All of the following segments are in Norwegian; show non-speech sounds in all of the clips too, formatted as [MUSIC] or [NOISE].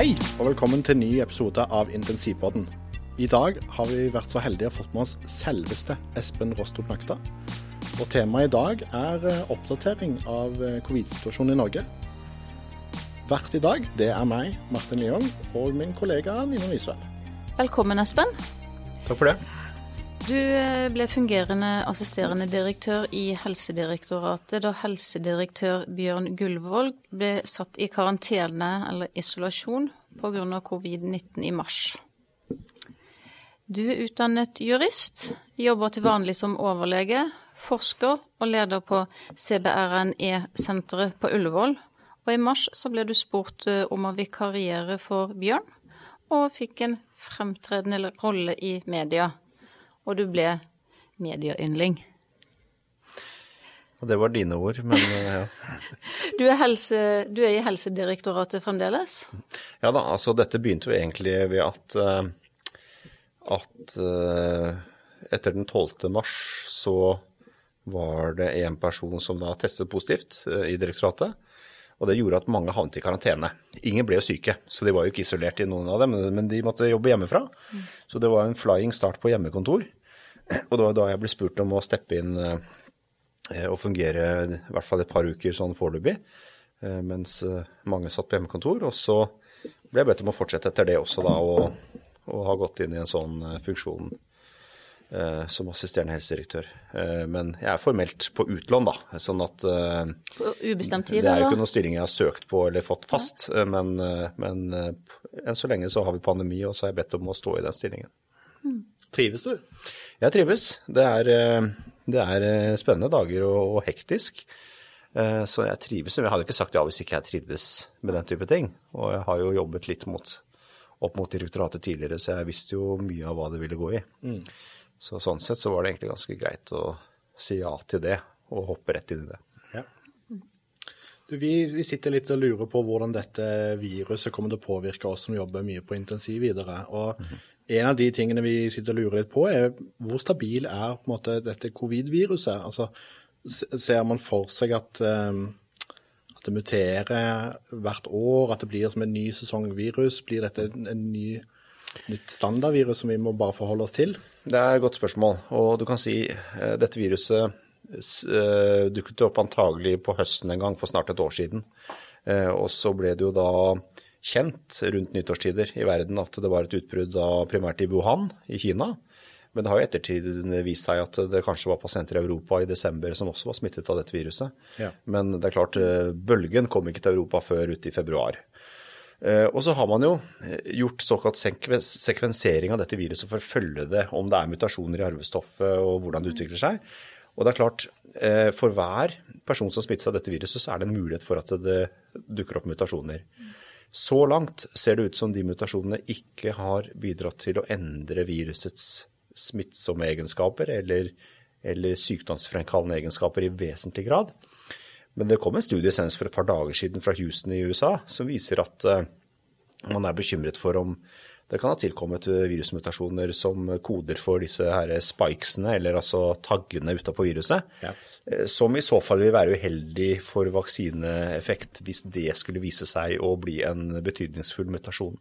Hei, og velkommen til en ny episode av Intensivpodden. I dag har vi vært så heldige å fått med oss selveste Espen Rostrup Nakstad. Og temaet i dag er eh, oppdatering av eh, covid-situasjonen i Norge. Vert i dag, det er meg, Martin Liong, og min kollega Nina Nysveen. Velkommen, Espen. Takk for det. Du eh, ble fungerende assisterende direktør i Helsedirektoratet da helsedirektør Bjørn Gullvåg ble satt i karantene eller isolasjon pga. covid-19 i mars. Du er utdannet jurist, jobber til vanlig som overlege, forsker og leder på CBRNE-senteret på Ullevål. Og i mars så ble du spurt eh, om å vikariere for Bjørn, og fikk en fremtredende rolle i media. Og du ble medieyndling. Og det var dine ord, men eh, ja. [LAUGHS] Du er, helse, du er i Helsedirektoratet fremdeles? Ja da, altså dette begynte jo egentlig ved at, eh, at eh, etter den 12. mars så var det en person som da testet positivt i direktoratet. Og det gjorde at mange havnet i karantene. Ingen ble jo syke, så de var jo ikke isolert i noen av dem, men de måtte jobbe hjemmefra. Så det var en flying start på hjemmekontor. Og det var da jeg ble spurt om å steppe inn og fungere i hvert fall et par uker sånn foreløpig, mens mange satt på hjemmekontor. Og så ble jeg bedt om å fortsette etter det også, da, og, og ha gått inn i en sånn funksjon eh, som assisterende helsedirektør. Eh, men jeg er formelt på utlån, da. Sånn at eh, På ubestemt tid, Det er jo ikke noen stilling jeg har søkt på eller fått fast, Ja. men, eh, men eh, enn så lenge så har vi pandemi, og så har jeg bedt om å stå i den stillingen. Trives du? Jeg trives. Det er, eh, det er eh, spennende dager og, og hektisk. Eh, Så jeg trives. Men jeg hadde ikke sagt ja hvis ikke jeg trivdes med den type ting. Og jeg har jo jobbet litt mot, opp mot direktoratet tidligere, så jeg visste jo mye av hva det ville gå i. Så sånn sett så var det egentlig ganske greit å si ja til det, og hoppe rett inn i det. Ja. Du, vi, vi sitter litt og lurer på hvordan dette viruset kommer til å påvirke oss som jobber mye på intensiv videre. Og en av de tingene vi sitter og lurer litt på, er hvor stabil er måte dette covid-viruset? Altså, ser man for seg at, um, at det muterer hvert år, at det blir som en ny sesongvirus? Blir dette en ny, nytt standardvirus som vi må bare forholde oss til? Det er et godt spørsmål. Og du kan si eh, dette viruset eh, dukket opp antagelig på høsten en gang for snart et år siden. Eh, Og så ble det jo da kjent rundt nyttårstider i verden at det var et utbrudd primært i Wuhan i Kina. Men det har jo i ettertid vist seg at det kanskje var pasienter i Europa i desember som også var smittet av dette viruset. Ja. Men det er klart, bølgen kom ikke til Europa før ut i februar. Eh, Og så har man jo eh, gjort såkalt sekvensering av dette viruset for å følge det, om det er mutasjoner i arvestoffet og hvordan det utvikler seg. Og det er klart, eh, for hver person som smittes av dette viruset, så er det en mulighet for at det dukker opp mutasjoner. Så langt ser det ut som de mutasjonene ikke har bidratt til å endre virusets smittsomme egenskaper eller, eller sykdomsfremkallende egenskaper i vesentlig grad. Men det kom en studie senest for et par dager siden fra Houston i USA som viser at eh, man er bekymret for om det kan ha tilkommet virusmutasjoner som koder for disse her spikesene, eller altså taggene utapå viruset, Ja. eh, som i så fall vil være uheldig for vaksineeffekt hvis det skulle vise seg å bli en betydningsfull mutasjon.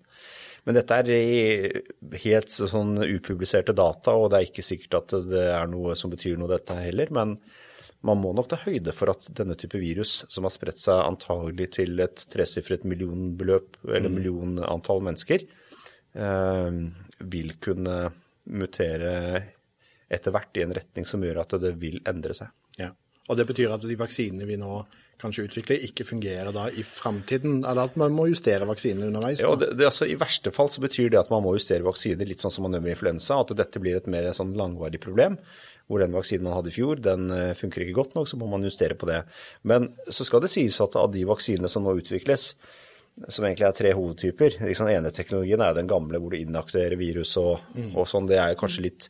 Men dette er helt sånn upubliserte data, og det er ikke sikkert at det er noe som betyr noe, dette heller. Men man må nok ta høyde for at denne type virus, som har spredt seg antagelig til et tresifret millionbeløp, eller millionantall mennesker, eh, vil kunne mutere etter hvert i en retning som gjør at det vil endre seg. Ja. Og det betyr at de vaksinene vi nå kanskje utvikler, ikke fungerer da i framtiden, eller at man må justere vaksinene underveis? Ja, det, det, altså, I verste fall så betyr det at man må justere vaksiner, litt sånn som man gjør med influensa. At dette blir et mer sånn langvarig problem. Hvor den vaksinen man hadde i fjor, den eh, funker ikke godt nok, så må man justere på det. Men så skal det sies at av de vaksinene som nå utvikles, som egentlig er tre hovedtyper liksom Den ene teknologien er jo den gamle hvor du inaktiverer virus og, og sånn. Det er kanskje litt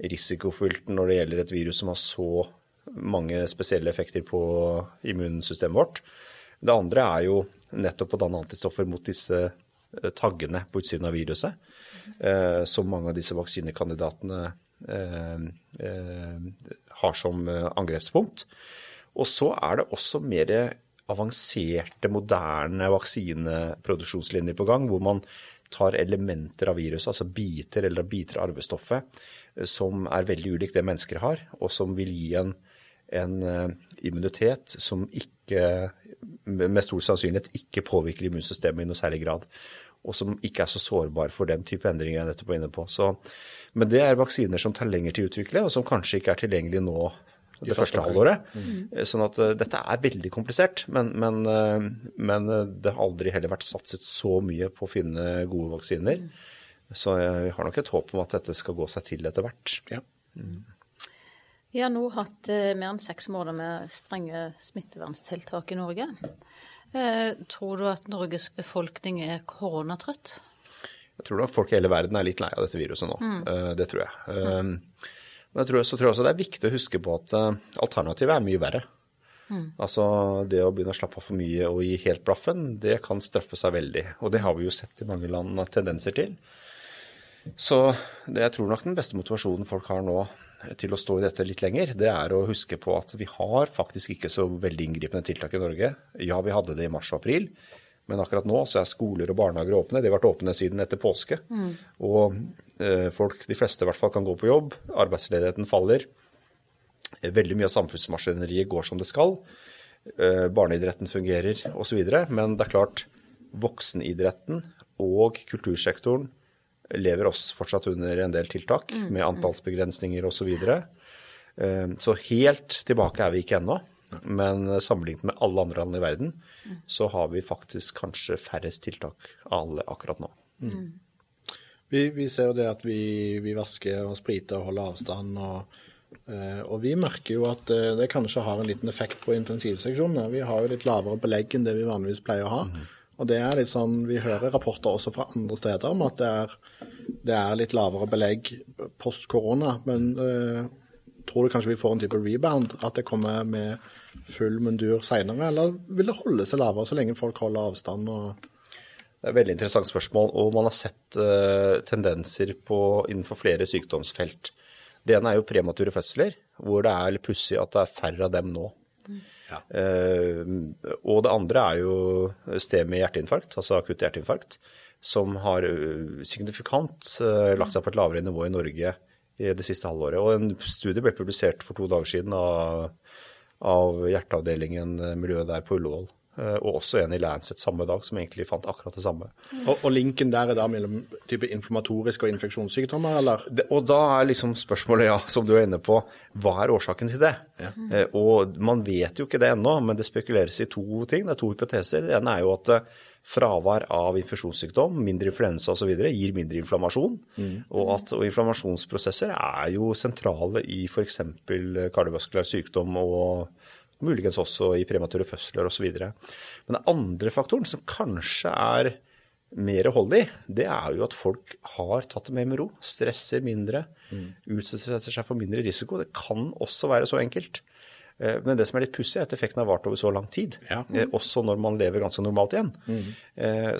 risikofylt når det gjelder et virus som har så mange spesielle effekter på immunsystemet vårt. Det andre er jo nettopp å danne antistoffer mot disse eh, taggene på utsiden av viruset, eh, som mange av disse vaksinekandidatene har som eh, angrepspunkt. Og så er det også mer avanserte, moderne vaksineproduksjonslinjer på gang, hvor man tar elementer av viruset, altså biter eller biter av arvestoffet, som er veldig ulikt det mennesker har, og som vil gi en, en immunitet som ikke, med stor sannsynlighet ikke påvirker immunsystemet i noe særlig grad og som ikke er så sårbar for den type endringer jeg nettopp var inne på. Så, men det er vaksiner som tar lenger til å utvikle, og som kanskje ikke er tilgjengelige nå det første halvåret. Mm. Sånn at uh, dette er veldig komplisert, men, men, uh, men, det har aldri heller vært satset så mye på å finne gode vaksiner. Mm. Så jeg har nok et håp om at dette skal gå seg til etter hvert. Ja. Mm. Vi har nå hatt uh, mer enn seks måneder med strenge smittevernstiltak i Norge. Eh, tror du at Norges befolkning er koronatrøtt? Jeg tror nok folk i hele verden er litt lei av dette viruset nå. Mm. Eh, det tror jeg. Mm. Men jeg tror, så tror jeg også det er viktig å huske på at alternativet er mye verre. Mm. Altså det å begynne å slappe av for mye og gi helt blaffen, det kan straffe seg veldig. Og det har vi jo sett i mange land tendenser til. Så det, jeg tror nok den beste motivasjonen folk har nå til å stå i dette litt lenger, det er å huske på at vi har faktisk ikke så veldig inngripende tiltak i Norge. Ja, vi hadde det i mars og april, men akkurat nå så er skoler og barnehager åpne. De har vært åpne siden etter påske. Mm. Og eh, folk, de fleste i hvert fall, kan gå på jobb. Arbeidsledigheten faller. Veldig mye av samfunnsmaskineriet går som det skal. Eh, barneidretten fungerer osv. Men det er klart, voksenidretten og kultursektoren lever oss fortsatt under en del tiltak mm, med antallsbegrensninger osv. Så, videre. Eh, så helt tilbake er vi ikke ennå. Men sammenlignet med alle andre land i verden, mm. så har vi faktisk kanskje færrest tiltak av alle akkurat nå. Mm. Vi, vi, ser jo det at vi, vi, vasker og spriter og holder avstand. Og, eh, og, vi merker jo at eh, det kanskje har en liten effekt på intensivseksjonene. Vi har jo litt lavere belegg enn det vi vanligvis pleier å ha. Mm. Og det er litt sånn, Vi hører rapporter også fra andre steder om at det er, det er litt lavere belegg post korona. Men uh, tror du kanskje vi får en type rebound? At det kommer med full mundur seinere? Eller vil det holde seg lavere så lenge folk holder avstand? og det er et veldig interessant spørsmål, og man har sett uh, tendenser på, innenfor flere sykdomsfelt. Det ene er jo premature fødsler, hvor det er litt pussig at det er færre av dem nå. Ja. Uh, og det andre er jo STEMI hjerteinfarkt, altså akutt hjerteinfarkt, som har eh, signifikant uh, lagt seg på et lavere nivå i Norge i det siste halvåret. Og en studie ble publisert for to dager siden av, av hjerteavdelingen miljøet der på Ullevål. Eh, og også en i Lancet samme dag som egentlig fant akkurat det samme. Og, og linken der er da mellom type inflammatoriske og infeksjonssykdommer, eller? Det, og da er liksom spørsmålet, ja, som du er inne på, hva er årsaken til det? Ja. Eh, og man vet jo ikke det ennå, men det spekuleres i to ting. Det er to hypoteser. Det ene er jo at eh, fravær av infeksjonssykdom, mindre influensa osv. gir mindre inflammasjon. Mm. Og at og inflammasjonsprosesser er jo sentrale i f.eks. kardiovaskulær sykdom og muligens også i premature fødsler osv. Men den andre faktoren, som kanskje er mer hold i, det er jo at folk har tatt det mer med ro. Stresser mindre, mm. utsetter seg for mindre risiko. Det kan også være så enkelt. Eh, men det som er litt pussig, er at effekten har vart over så lang tid. Ja. Mm. Også når man lever ganske normalt igjen. Mm.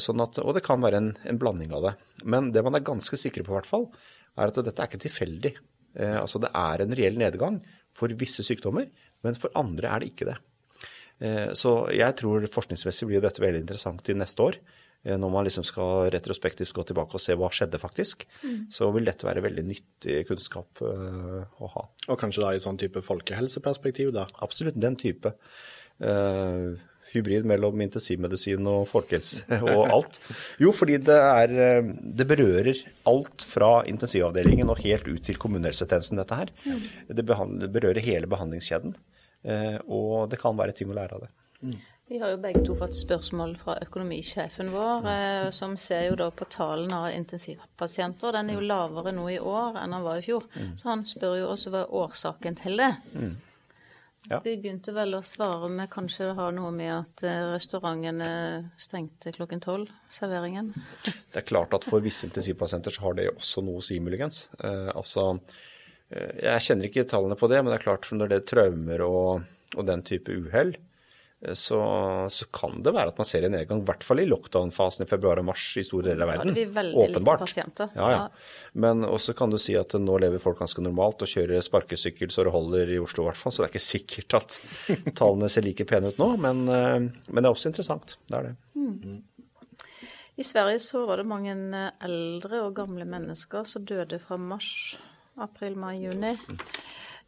Sånn at, og det kan være en, en, blanding av det. Men det man er ganske sikre på, i hvert fall, er at dette er ikke tilfeldig. Altså det er en reell nedgang for visse sykdommer, men for andre er det ikke det. Eh, så jeg tror forskningsmessig blir dette veldig interessant til neste år. Eh, når man liksom skal retrospektivt gå tilbake og se hva skjedde faktisk, mm. så vil dette være veldig nyttig kunnskap uh, å ha. Og kanskje da i sånn type folkehelseperspektiv, da? Absolutt, den type. Uh, hybrid mellom intensivmedisin og folkehelse [LAUGHS] og alt. Jo, fordi det, er, det berører alt fra intensivavdelingen og helt ut til kommunehelsetjenesten, dette her. Mm. Det berører hele behandlingskjeden. Eh, og det kan være ting å lære av det. Mm. Vi har jo begge to fått spørsmål fra økonomisjefen vår, eh, som ser jo da på tallene av intensivpasienter. Den er jo lavere nå i år enn den var i fjor. Mm. Så han spør jo også hva er årsaken til det. Mm. Ja. De begynte vel å svare med kanskje det har noe med at eh, restaurantene stengte klokken tolv, serveringen. Det er klart at for visse intensivpasienter så har det også noe å si, muligens. Eh, altså Eh, jeg kjenner ikke tallene på det, men det er klart når det er traumer og, og den type uhell, så, så, kan det være at man ser en nedgang, i hvert fall i lockdown-fasen i februar og mars i store deler av verden. Da hadde vi veldig Åpenbart. lite pasienter. Ja, ja. Men også kan du si at nå lever folk ganske normalt og kjører sparkesykkel så det holder i Oslo i hvert fall, så det er ikke sikkert at [LAUGHS] tallene ser like pene ut nå. Men, eh, men det er også interessant. Det er det. Mm. I Sverige så var det mange eldre og gamle mennesker som døde fra mars, april, mai, juni.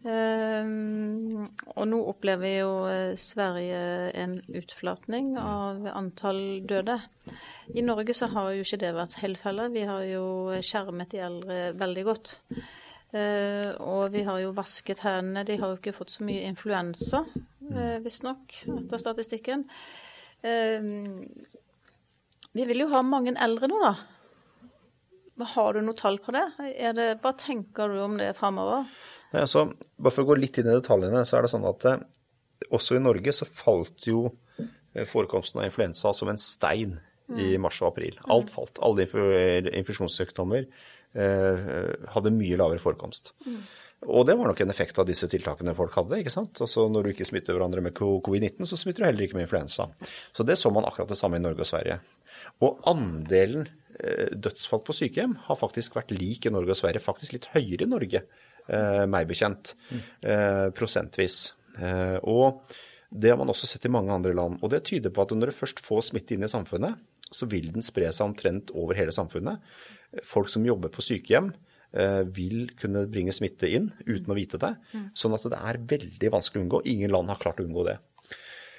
Um, og nå opplever jo eh, Sverige en utflatning av antall døde. I Norge så har jo ikke det vært tilfellet. Vi har jo skjermet de eldre veldig godt. Uh, og vi har jo vasket hendene. De har jo ikke fått så mye influensa, uh, visstnok, etter statistikken. Uh, vi vil jo ha mange eldre nå, da. Har du noe tall på det? det hva tenker du om det framover? Nei, altså, bare for å gå litt inn i detaljene, så er det sånn at eh, også i Norge så falt jo eh, forekomsten av influensa som en stein mm. i mars og april. Alt falt. Alle infeksjonssykdommer eh, hadde mye lavere forekomst. Mm. Og det var nok en effekt av disse tiltakene folk hadde. ikke sant? Altså Når du ikke smitter hverandre med covid-19, så smitter du heller ikke med influensa. Så det så man akkurat det samme i Norge og Sverige. Og andelen dødsfall på sykehjem har faktisk vært lik i Norge og Sverige, faktisk litt høyere i Norge meg bekjent, eh, prosentvis. Eh, og det har man også sett i mange andre land. Og det tyder på at når du først får smitte inn i samfunnet, så vil den spre seg omtrent over hele samfunnet. Folk som jobber på sykehjem, vil kunne bringe smitte inn uten å vite det. Sånn at det er veldig vanskelig å unngå. Ingen land har klart å unngå det.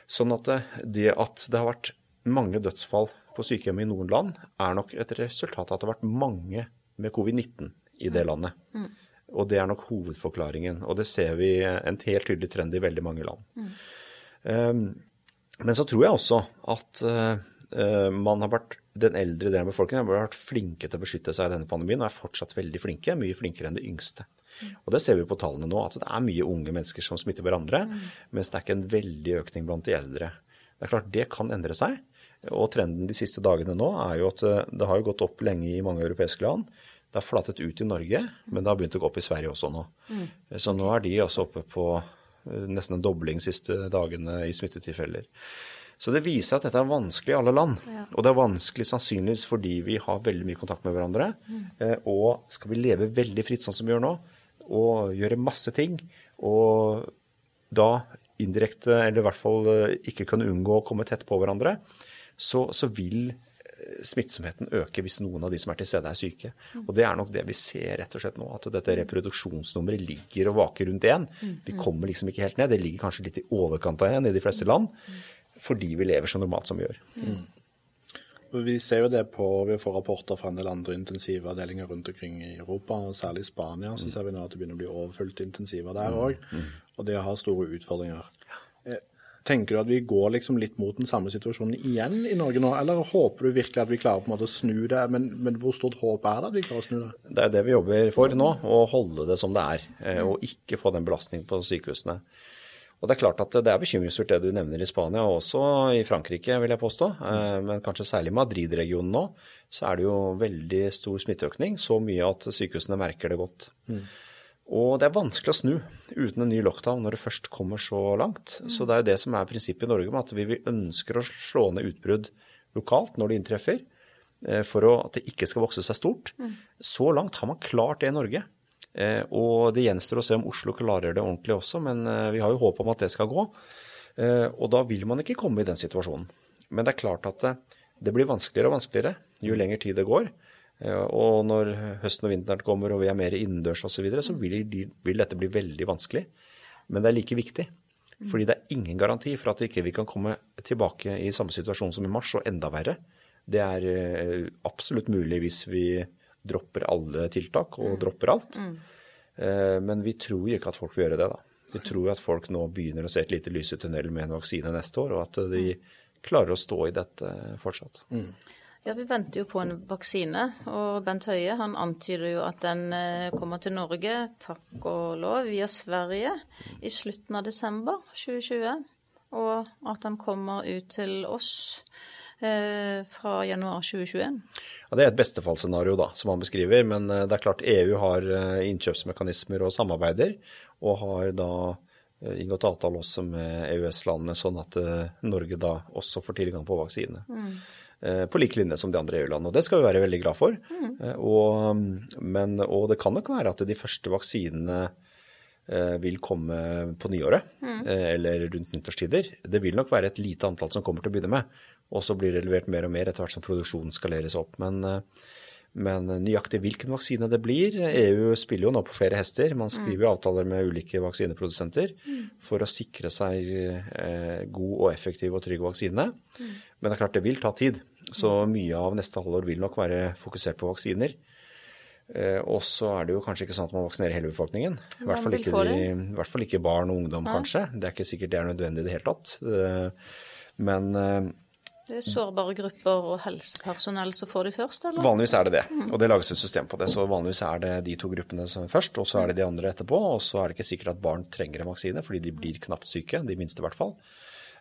Sånn at det at det har vært mange dødsfall på sykehjem i noen land, er nok et resultat av at det har vært mange med covid-19 i det landet. Og det er nok hovedforklaringen. Og det ser vi en helt tydelig trend i veldig mange land. Mm. Um, men så tror jeg også at uh, man har vært, den eldre delen av befolkningen har vært flinke til å beskytte seg i denne pandemien, og er fortsatt veldig flinke. Mye flinkere enn de yngste. Mm. Og det ser vi på tallene nå, at det er mye unge mennesker som smitter hverandre, mm. mens det er ikke en veldig økning blant de eldre. Det er klart, det kan endre seg. Og trenden de siste dagene nå er jo at det har jo gått opp lenge i mange europeiske land. Det har flatet ut i Norge, men det har begynt å gå opp i Sverige også nå. Mm. Så nå er de også oppe på eh, nesten en dobling siste dagene i smittetilfeller. Så det viser at dette er vanskelig i alle land. Ja. Og det er vanskelig sannsynligvis fordi vi har veldig mye kontakt med hverandre. Mm. Eh, og skal vi leve veldig fritt sånn som vi gjør nå, og gjøre masse ting, og da indirekte, eller i hvert fall eh, ikke kunne unngå å komme tett på hverandre, så, så vil smittsomheten øker hvis noen av de som er til stede, er syke. Og Det er nok det vi ser rett og slett nå, at dette reproduksjonsnummeret ligger og vaker rundt én. Vi kommer liksom ikke helt ned. Det ligger kanskje litt i overkant av én i de fleste land, fordi vi lever så normalt som vi gjør. Mm. Vi ser jo det på, vi får rapporter fra en del andre intensivavdelinger rundt omkring i Europa, og særlig i Spania. Så ser vi nå at det begynner å bli overfylt intensiver der òg, og det har store utfordringer. Tenker du at vi går liksom litt mot den samme situasjonen igjen i Norge nå, eller håper du virkelig at vi klarer på en måte å snu det? Men, men hvor stort håp er det at vi klarer å snu det? Det er det vi jobber for nå, å holde det som det er, eh, og ikke få den belastningen på sykehusene. Og Det er klart at det er bekymringsfullt det du nevner i Spania, og også i Frankrike, vil jeg påstå. Eh, men kanskje særlig i Madrid-regionen nå, så er det jo veldig stor smitteøkning. Så mye at sykehusene merker det godt. Mm. Og det er vanskelig å snu uten en ny lockdown når det først kommer så langt. Så det er jo det som er prinsippet i Norge, med at vi ønsker å slå ned utbrudd lokalt når det inntreffer, eh, for at det ikke skal vokse seg stort. Mm. Så langt har man klart det i Norge. Eh, og det gjenstår å se om Oslo klarer det ordentlig også, men eh, vi har jo håp om at det skal gå. Og da vil man ikke komme i den situasjonen. Men det er klart at det blir vanskeligere og vanskeligere jo lenger tid det går. Og når høsten og vinteren kommer og vi er mer innendørs osv., så, videre, så vil, de, vil, dette bli veldig vanskelig. Men det er like viktig. Fordi det er ingen garanti for at vi ikke kan komme tilbake i samme situasjon som i mars, og enda verre. Det er eh, absolutt mulig hvis vi dropper alle tiltak og mm. dropper alt. Mm. Eh, men vi tror jo ikke at folk vil gjøre det, da. Vi tror at folk nå begynner å se et lite lys i tunnelen med en vaksine neste år, og at de mm. klarer å stå i dette fortsatt. Mm. Ja, Vi venter jo på en vaksine. Og Bent Høie han antyder jo at den eh, kommer til Norge, takk og lov, via Sverige i slutten av desember 2020. Og at den kommer ut til oss eh, fra januar 2021. Ja, Det er et bestefallsscenario da, som han beskriver. Men eh, det er klart EU har innkjøpsmekanismer og samarbeider, og har da eh, inngått avtale også med EØS-landene, sånn at eh, Norge da også får tilgang på vaksine. Eh, På lik linje som de andre EU-landene. Og det skal vi være veldig glad for. Mm. Og, men, og det kan nok være at de første vaksinene eh, vil komme på nyåret, mm. eller rundt nyttårstider. Det vil nok være et lite antall som kommer til å begynne med, og så blir det levert mer og mer etter hvert som produksjonen skaleres opp. Men, eh, men nøyaktig hvilken vaksine det blir EU spiller jo nå på flere hester. Man skriver jo avtaler med ulike vaksineprodusenter for å sikre seg eh, god og effektiv og trygg vaksine. Men det er klart det vil ta tid, så mye av neste halvår vil nok være fokusert på vaksiner. Eh, og så er det jo kanskje ikke sånn at man vaksinerer hele befolkningen. I hvert fall ikke, de, i hvert fall ikke barn og ungdom, kanskje. Det er ikke sikkert det er nødvendig i det hele tatt. Eh, Men eh, Det er sårbare grupper og helsepersonell som får de først, eller? vanligvis er det det. Og det lages et system på det. Så vanligvis er det de to gruppene som først, og så er det de andre etterpå. Og så er det ikke sikkert at barn trenger en vaksine, fordi de blir knapt syke, de minste i hvert fall.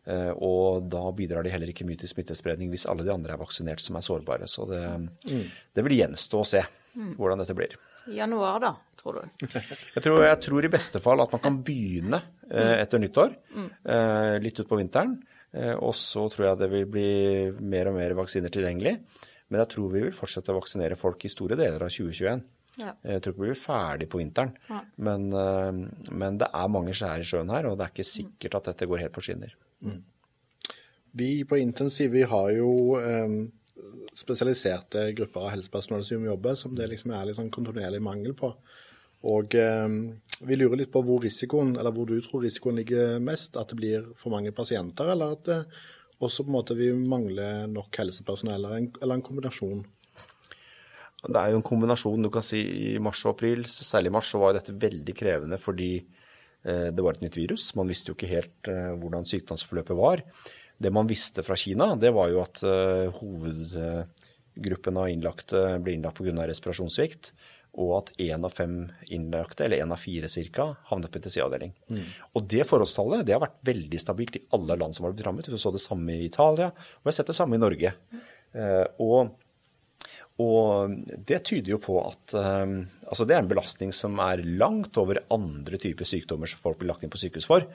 Eh, Og da bidrar de heller ikke mye til smittespredning hvis alle de andre er vaksinert som er sårbare. Så det, det vil gjenstå å se hvordan dette blir. I januar, da, tror du? [LAUGHS] Jeg tror, jeg tror i beste fall at man kan begynne eh, etter nyttår, eh, litt utpå vinteren. Eh, og så tror jeg det vil bli mer og mer vaksiner tilgjengelig. Men jeg tror vi vil fortsette å vaksinere folk i store deler av 2021. Ja. Jeg tror ikke vi blir ferdig på vinteren. Men, eh, men det er mange skjær i sjøen her, og det er ikke sikkert at dette går helt på skinner. Vi på Intensiv vi har jo eh, spesialiserte grupper av helsepersonell som jobber, som det liksom er litt sånn kontinuerlig mangel på. Og eh, vi lurer litt på hvor risikoen, eller hvor du tror risikoen ligger mest. At det blir for mange pasienter, eller at det også på en måte vi mangler nok helsepersonell, eller en, eller en kombinasjon. Det er jo en kombinasjon. Du kan si i mars og april, særlig i mars, så var dette veldig krevende fordi eh, det var et nytt virus. Man visste jo ikke helt eh, hvordan sykdomsforløpet var. Det man visste fra Kina, det var jo at eh, hovedgruppen av innlagte ble innlagt pga. respirasjonssvikt, og at én av fem innlagte, eller én av fire ca., havnet på intensivavdeling. Og det forholdstallet det har vært veldig stabilt i alle land som har blitt rammet. Vi så det samme i Italia, og vi har sett det samme i Norge. Eh, og og det tyder jo på at eh, altså det er en belastning som er langt over andre typer sykdommer som folk blir lagt inn på sykehus for.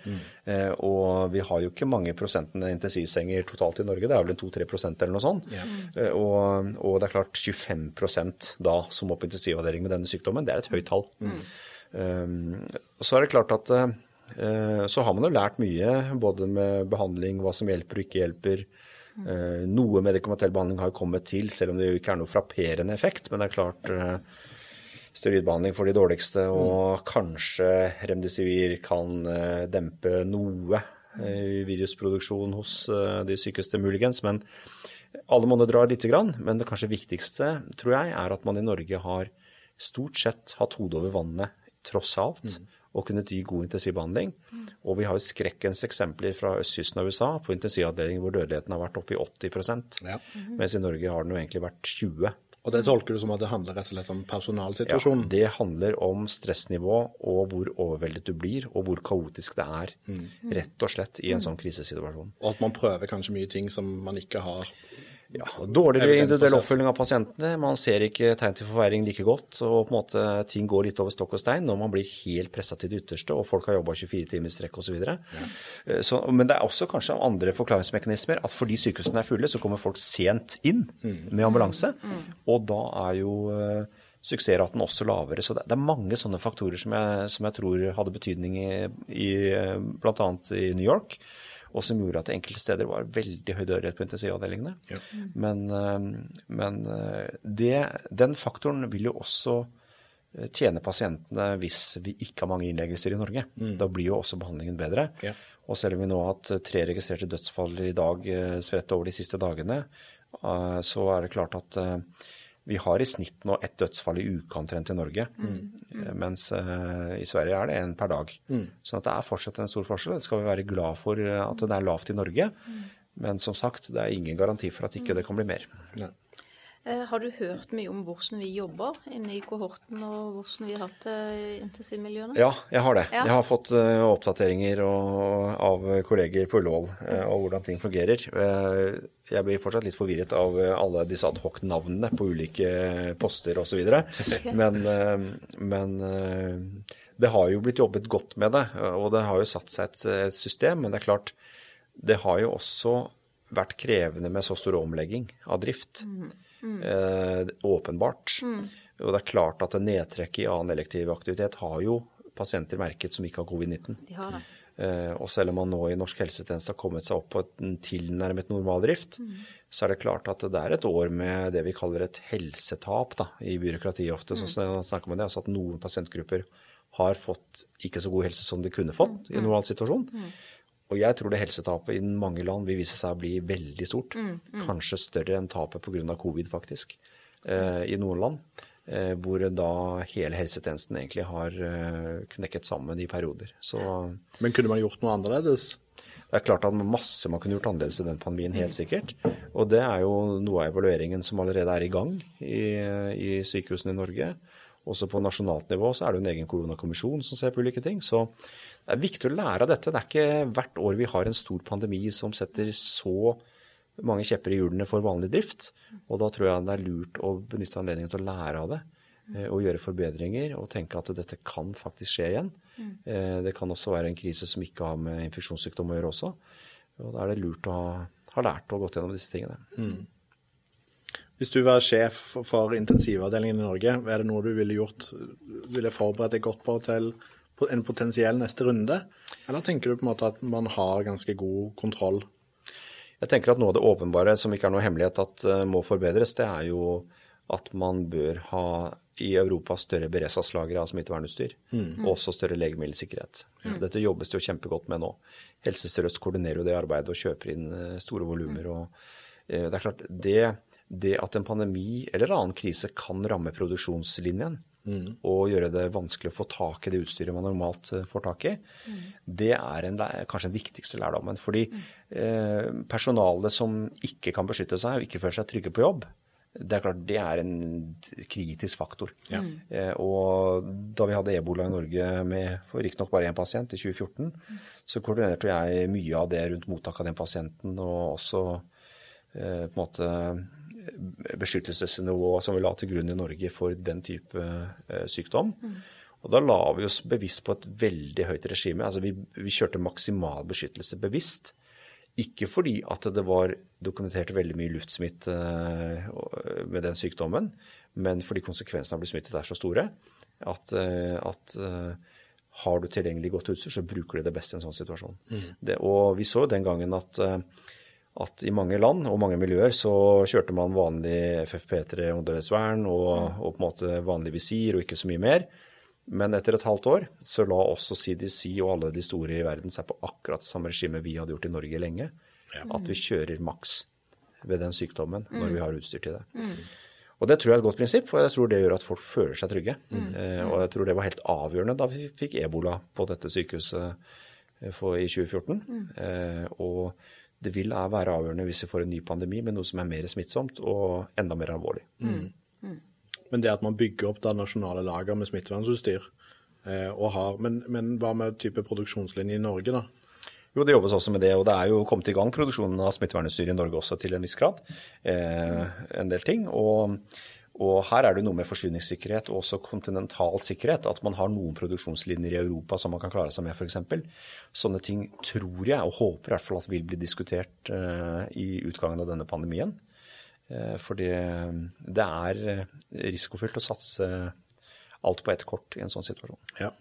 Eh, og vi har jo ikke mange prosentene intensivsenger totalt i Norge, det er vel en 2-3 eller noe sånt. Eh, og, og det er klart 25% da som må på intensivavdeling med denne sykdommen, det er et høyt tall. Eh, så er det klart at eh, så har man jo lært mye, både med behandling, hva som hjelper og ikke hjelper. Eh, Noe medikamentell behandling har kommet til, selv om det jo ikke er noe frapperende effekt. Men det er klart eh, steroidbehandling for de dårligste, og kanskje remdesivir kan eh, dempe noe virusproduksjon hos de sykeste muligens. Men alle måneder drar lite grann. Men det kanskje viktigste, tror jeg, er at man i Norge har stort sett hatt hodet over vannet, tross alt. Og kunnet gi god intensivbehandling. Og vi har jo skrekkens eksempler fra østkysten av USA på intensivavdelinger hvor dødeligheten har vært oppe i 80 Ja. mens i Norge har den jo egentlig vært 20 Og det tolker du som at det handler rett og slett om personalsituasjonen? det handler om stressnivå og hvor overveldet du blir, og hvor kaotisk det er, rett og slett, i en sånn krisesituasjon. Og at man prøver kanskje mye ting som man ikke har Ja, Dårligere individuell oppfølging av pasientene. Man ser ikke tegn til forverring like godt, og på en måte ting går litt over stokk og stein når man blir helt pressa til det ytterste, og folk har jobba 24 timer i strekk osv. Så, men det er også kanskje andre forklaringsmekanismer. At fordi sykehusene er fulle, så kommer folk sent inn med ambulanse. Og da er jo eh, suksessraten også lavere. Så det, det er mange sånne faktorer som jeg, som jeg tror hadde betydning i, i bl.a. i New York. Og som gjorde at det enkelte steder var veldig høy dødelighet på intensivavdelingene. Men, eh, men eh, det, den faktoren vil jo også eh, tjene pasientene hvis vi ikke har mange innleggelser i Norge. Da blir jo også behandlingen bedre. Ja. Og selv om vi nå har hatt tre registrerte dødsfall i dag spredt over de siste dagene, så er det klart at vi har i snitt nå ett dødsfall i uka omtrent i Norge, Mm. mens uh, i Sverige er det en per dag. Så det er fortsatt en stor forskjell. Det skal vi være glad for eh, at det er lavt i Norge. Men som sagt, det er ingen garanti for at ikke det kan bli mer. Nei. Eh, Har du hørt mye om hvordan vi jobber inne i kohorten, og hvordan vi har hatt det i intensivmiljøene? Ja, jeg har det. Ja. Jeg har fått eh, oppdateringer av kolleger på Ullevål eh, og hvordan ting fungerer. Eh, jeg blir fortsatt litt forvirret av eh, alle disse adhoc-navnene på ulike poster osv. Men, eh, men eh, det har jo blitt jobbet godt med det, og det har jo satt seg et, et system. Men det er klart, det har jo også vært krevende med så stor omlegging av drift. Eh, åpenbart. Og det er klart at nedtrekk i annen elektiv aktivitet har jo pasienter merket som ikke har covid-19. De. Eh, og selv om man nå i norsk helsetjeneste har kommet seg opp på en tilnærmet normaldrift, så er det klart at det er et år med det vi kaller et helsetap da, i byråkratiet ofte. Så snakker man det, altså at noen pasientgrupper har fått ikke så god helse som de kunne fått i en normal situasjon. Og jeg tror det helsetapet i mange land vil vise seg å bli veldig stort. Kanskje større enn tapet pga. covid, faktisk, eh, i noen land. Eh, hvor da hele helsetjenesten egentlig har eh, knekket sammen i perioder. Så Men kunne man gjort noe annerledes? det er klart at masse man kunne gjort annerledes i den pandemien, helt sikkert. Og det er jo noe av evalueringen som allerede er i gang i, i sykehusene i Norge. Også på nasjonalt nivå så er det en egen koronakommisjon som ser på ulike ting. Så det er viktig å lære av dette. Det er ikke hvert år vi har en stor pandemi som setter så mange kjepper i hjulene for vanlig drift. Og da tror jeg det er lurt å benytte anledningen til å lære av det. eh, Og gjøre forbedringer og tenke at dette kan faktisk skje igjen. Eh, Det kan også være en krise som ikke har med infeksjonssykdom å gjøre også. Og da er det lurt å ha, lært og gått gjennom disse tingene. Hvis du var sjef for- for intensivavdelingen i Norge, er det noe du ville gjort? Ville forberedt deg godt på til en potensiell neste runde? Eller tenker du på en måte at man har ganske god kontroll? Jeg tenker at noe av det åpenbare som ikke er noe hemmelighet at eh, må forbedres, det er jo at man bør ha i Europa større beredskapslagre av smittevernutstyr. Og også større legemiddelsikkerhet. Dette jobbes det jo kjempegodt med nå. Helse Sør-Øst koordinerer jo det arbeidet og kjøper inn eh, store volumer. og eh, Det er klart, det, det at en pandemi eller annen krise kan ramme produksjonslinjen og gjøre det vanskelig å få tak i det utstyret man normalt eh, får tak i, det er en, kanskje den viktigste lærdommen. Fordi eh, personalet som ikke kan beskytte seg og ikke føler seg trygge på jobb, det er klart det er en kritisk faktor. Eh, og da vi hadde ebola i Norge med for riktignok bare én pasient i 2014, så koordinerte jeg mye av det rundt mottak av den pasienten, og også eh, på en måte beskyttelsesnivå som vi la til grunn i Norge for den type sykdom. sykdom. Og da la vi oss bevisst på et veldig høyt regime. Altså vi, vi kjørte maksimal beskyttelse bevisst. Ikke fordi at det var dokumentert veldig mye luftsmitte eh, med den sykdommen, men fordi konsekvensene av å bli smittet er så store at, eh, at eh, har du tilgjengelig godt utstyr, så bruker du det beste i en sånn situasjon. Det, og vi så jo den gangen at, eh, at i mange land og mange miljøer så kjørte man vanlig FFP3 åndedrettsvern og, og på en måte vanlig visir og ikke så mye mer. Men etter et halvt år så la også CDC og alle de store i verden seg på akkurat det samme regimet vi hadde gjort i Norge lenge. At vi kjører maks ved den sykdommen når vi har utstyr til det. Og det tror jeg er et godt prinsipp, og jeg tror det gjør at folk føler seg trygge. Eh, og jeg tror det var helt avgjørende da vi fikk ebola på dette sykehuset eh, for, i 2014. Eh, og det vil være avgjørende hvis vi får en ny pandemi med noe som er mer smittsomt og enda mer alvorlig. Men det at man bygger opp da nasjonale lager med smittevernutstyr eh, og har, men, men hva med type produksjonslinje i Norge, da? Jo, det jobbes også med det, og det er jo kommet i gang produksjonen av smittevernutstyr i Norge også til en viss grad. Eh, en del ting. Og, og her er det noe med forsyningssikkerhet og også kontinental sikkerhet. At man har noen produksjonslinjer i Europa som man kan klare seg med, f.eks. Sånne ting tror jeg, og håper i hvert fall at vil bli diskutert eh, i utgangen av denne pandemien. Eh, fordi det er eh, risikofylt å satse alt på ett kort i en sånn situasjon. Ja.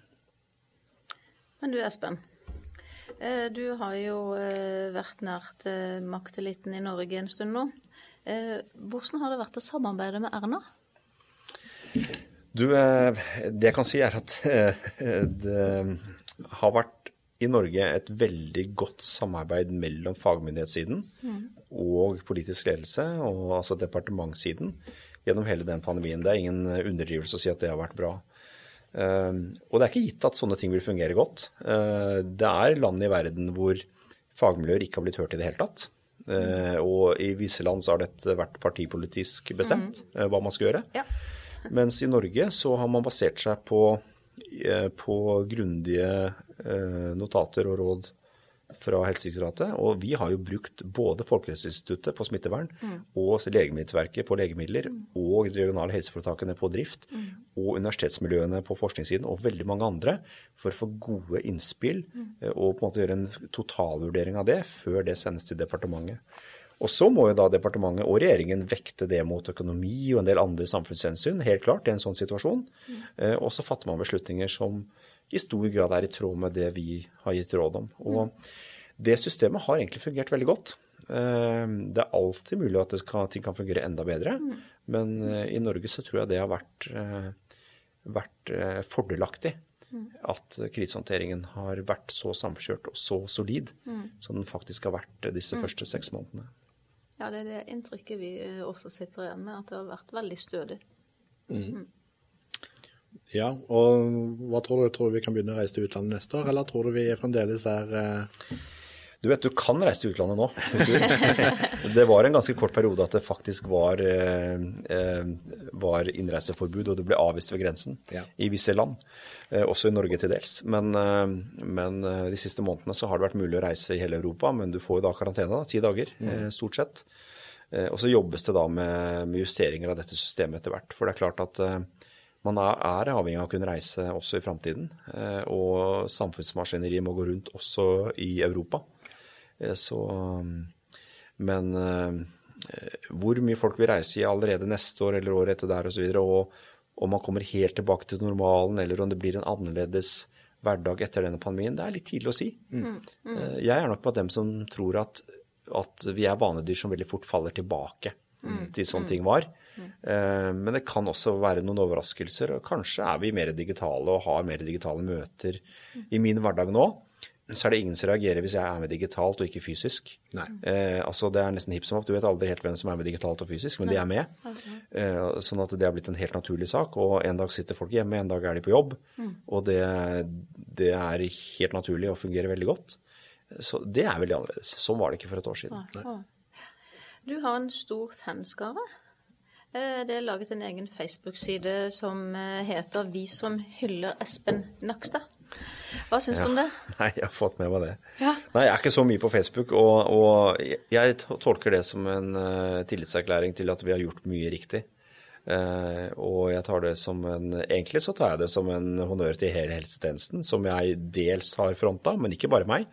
Men du Espen, eh, du har jo vært nært makteliten i Norge en stund nå. Eh, Hvordan har det vært å samarbeide med Erna? Du, eh, det jeg kan si er at eh, det har vært i Norge et veldig godt samarbeid mellom fagmyndighetssiden og politisk ledelse, og altså departementssiden, gjennom hele den pandemien. Det er ingen underdrivelse å si at det har vært bra. Og det er ikke gitt at sånne ting vil fungere godt. Det er land i verden hvor fagmiljøer ikke har blitt hørt i det hele tatt. Eh, Og i visse land så har dette vært partipolitisk bestemt eh, hva man skal gjøre. Ja. [LAUGHS] Mens i Norge så har man basert seg på, eh, på grundige notater og råd fra Helsedirektoratet. Og vi har jo brukt både Folkehelseinstituttet på smittevern og Legemiddelverket på legemidler og de regionale helseforetakene på drift og universitetsmiljøene på forskningssiden og veldig mange andre for å få gode innspill eh, og på en måte gjøre en totalvurdering av det før det sendes til departementet. Og så må jo da departementet og regjeringen vekte det mot økonomi og en del andre samfunnshensyn, helt klart, i en sånn situasjon. Eh, Og så fatter man beslutninger som i stor grad er i tråd med det vi har gitt råd om. Og det systemet har egentlig fungert veldig godt. Eh, Det er alltid mulig at kan, ting kan fungere enda bedre, men eh, i Norge så tror jeg det har vært, eh, vært fordelaktig. At krisehåndteringen har vært så samkjørt og så solid som den faktisk har vært disse første seks månedene. Ja, det er det inntrykket vi også sitter igjen med, at det har vært veldig stødig. Ja, og hva tror du? Tror du vi kan begynne å reise til utlandet neste år, eller tror du vi fremdeles er eh, Du vet, du kan reise til utlandet nå. det var en ganske kort periode at det faktisk var, eh, eh, var innreiseforbud, og du ble avvist ved grensen Ja. i visse land. Eh, også i Norge til dels. Men, eh, men de siste månedene så har det vært mulig å reise i hele Europa, men du får jo da karantene, da, ti dager eh, stort sett. Og så jobbes det da med, med justeringer av dette systemet etter hvert. For det er klart at man er, avhengig av å kunne reise også i framtiden. Eh, og samfunnsmaskineriet må gå rundt også i Europa. Eh, Så, men eh, hvor mye folk vil reise i allerede neste år eller året etter der osv., og, så videre, og om man kommer helt tilbake til normalen, eller om det blir en annerledes hverdag etter denne pandemien, det er litt tidlig å si. Eh, Jeg er nok blant dem som tror at, at vi er vanedyr som veldig fort faller tilbake til sånn ting var. Eh, Men det kan også være noen overraskelser, og kanskje er vi mer digitale og har mer digitale møter i min hverdag nå. Så er det ingen som reagerer hvis jeg er med digitalt og ikke fysisk. Nei. Eh, altså Det er nesten hipp som opp. Du vet aldri helt hvem som er med digitalt og fysisk, men de er med. Eh, sånn at det har blitt en helt naturlig sak. Og en dag sitter folk hjemme, en dag er de på jobb. Og det, det er helt naturlig og fungerer veldig godt. Så det er veldig annerledes. Sånn var det ikke for et år siden. Du har en stor fanskare. Eh, Det er laget en egen Facebook-side som eh, heter 'Vi som hyller Espen Nakstad'. Hva syns du om det? [LAUGHS] Nei, jeg har fått med meg det. Ja. Nei, jeg er ikke så mye på Facebook, og, og jeg tolker det som en uh, tillitserklæring til at vi har gjort mye riktig. Uh, og jeg tar det som en Egentlig så tar jeg det som en honnør til hele helsetjenesten, som jeg dels har fronta, men ikke bare meg.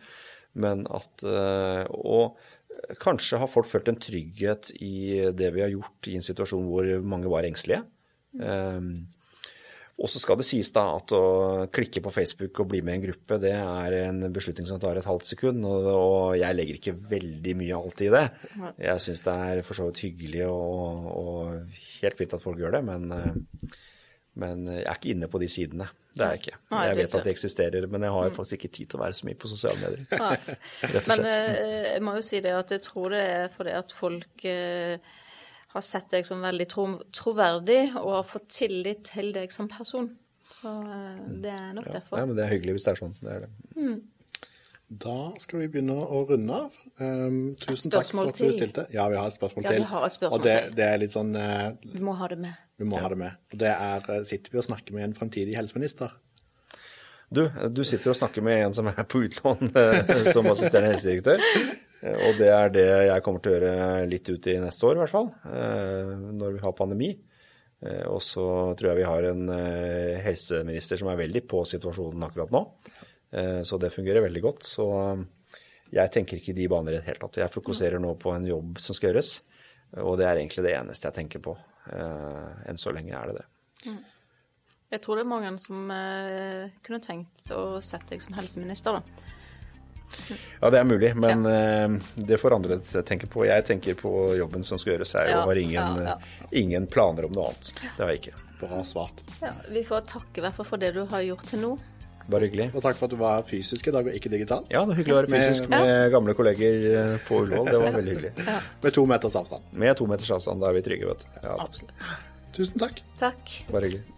Men at uh, Og kanskje har folk følt en trygghet i det vi har gjort i en situasjon hvor mange var engstelige. Eh, og så skal det sies da at å klikke på Facebook og bli med i en gruppe, det er en beslutning som tar et halvt sekund, og, og jeg legger ikke veldig mye alltid i det. Jeg syns det er for så vidt hyggelig og, og helt fint at folk gjør det, men, eh, men jeg er ikke inne på de sidene. Det er jeg ikke. Nei, Jeg vet ikke at de eksisterer, men jeg har faktisk ikke tid til å være så mye på sosiale medier. [LAUGHS] Nei. Rett og Men slett. eh, jeg må jo si det at jeg tror det er fordi at folk eh, har sett deg som veldig tro troverdig og har fått tillit til deg som person. Så eh, det er nok derfor. Nei, men det er hyggelig hvis det er sånn. Det er det. Da skal vi begynne å runde av. Um, tusen takk for at du stilte. Ja, vi har et spørsmål Ja, vi har et spørsmål og det, til. det er litt sånn uh, Vi må ha det med. Vi må ha det med. Og det er eh, Sitter vi og snakker med en fremtidig helseminister? Du, du sitter og snakker med en som er på utlån [LAUGHS] eh, som assisterende helsedirektør. Eh, Og det er det jeg kommer til å gjøre litt ut i neste år, i hvert fall. eh, Når vi har pandemi. Eh, Og så tror jeg vi har en eh, helseminister som er veldig på situasjonen akkurat nå. Eh, Så det fungerer veldig godt. Så jeg tenker ikke i de baner i det hele tatt. Jeg fokuserer nå på en jobb som skal gjøres. Og det er egentlig det eneste jeg tenker på. Eh, Enn så lenge er det det. Jeg tror det er mange som eh, kunne tenkt å sette deg som helseminister, da. Ja, det er mulig, men eh, det får andre tenke på. Jeg tenker på jobben som skal gjøres her, Ja, og har ingen, ja, ingen planer om noe annet. Det har jeg ikke. Bra svart. Ja, vi får takke i hvert fall for det du har gjort til nå. Bare hyggelig. Og takk for at du var fysisk i dag og ikke digital. Ja, det var hyggelig å være fysisk med gamle kolleger eh, på Ullevål. Det var veldig hyggelig. Med to meters avstand. Med to meters avstand, da er vi trygge, vet du. Ja, Absolutt. Tusen takk. Takk. bare hyggelig.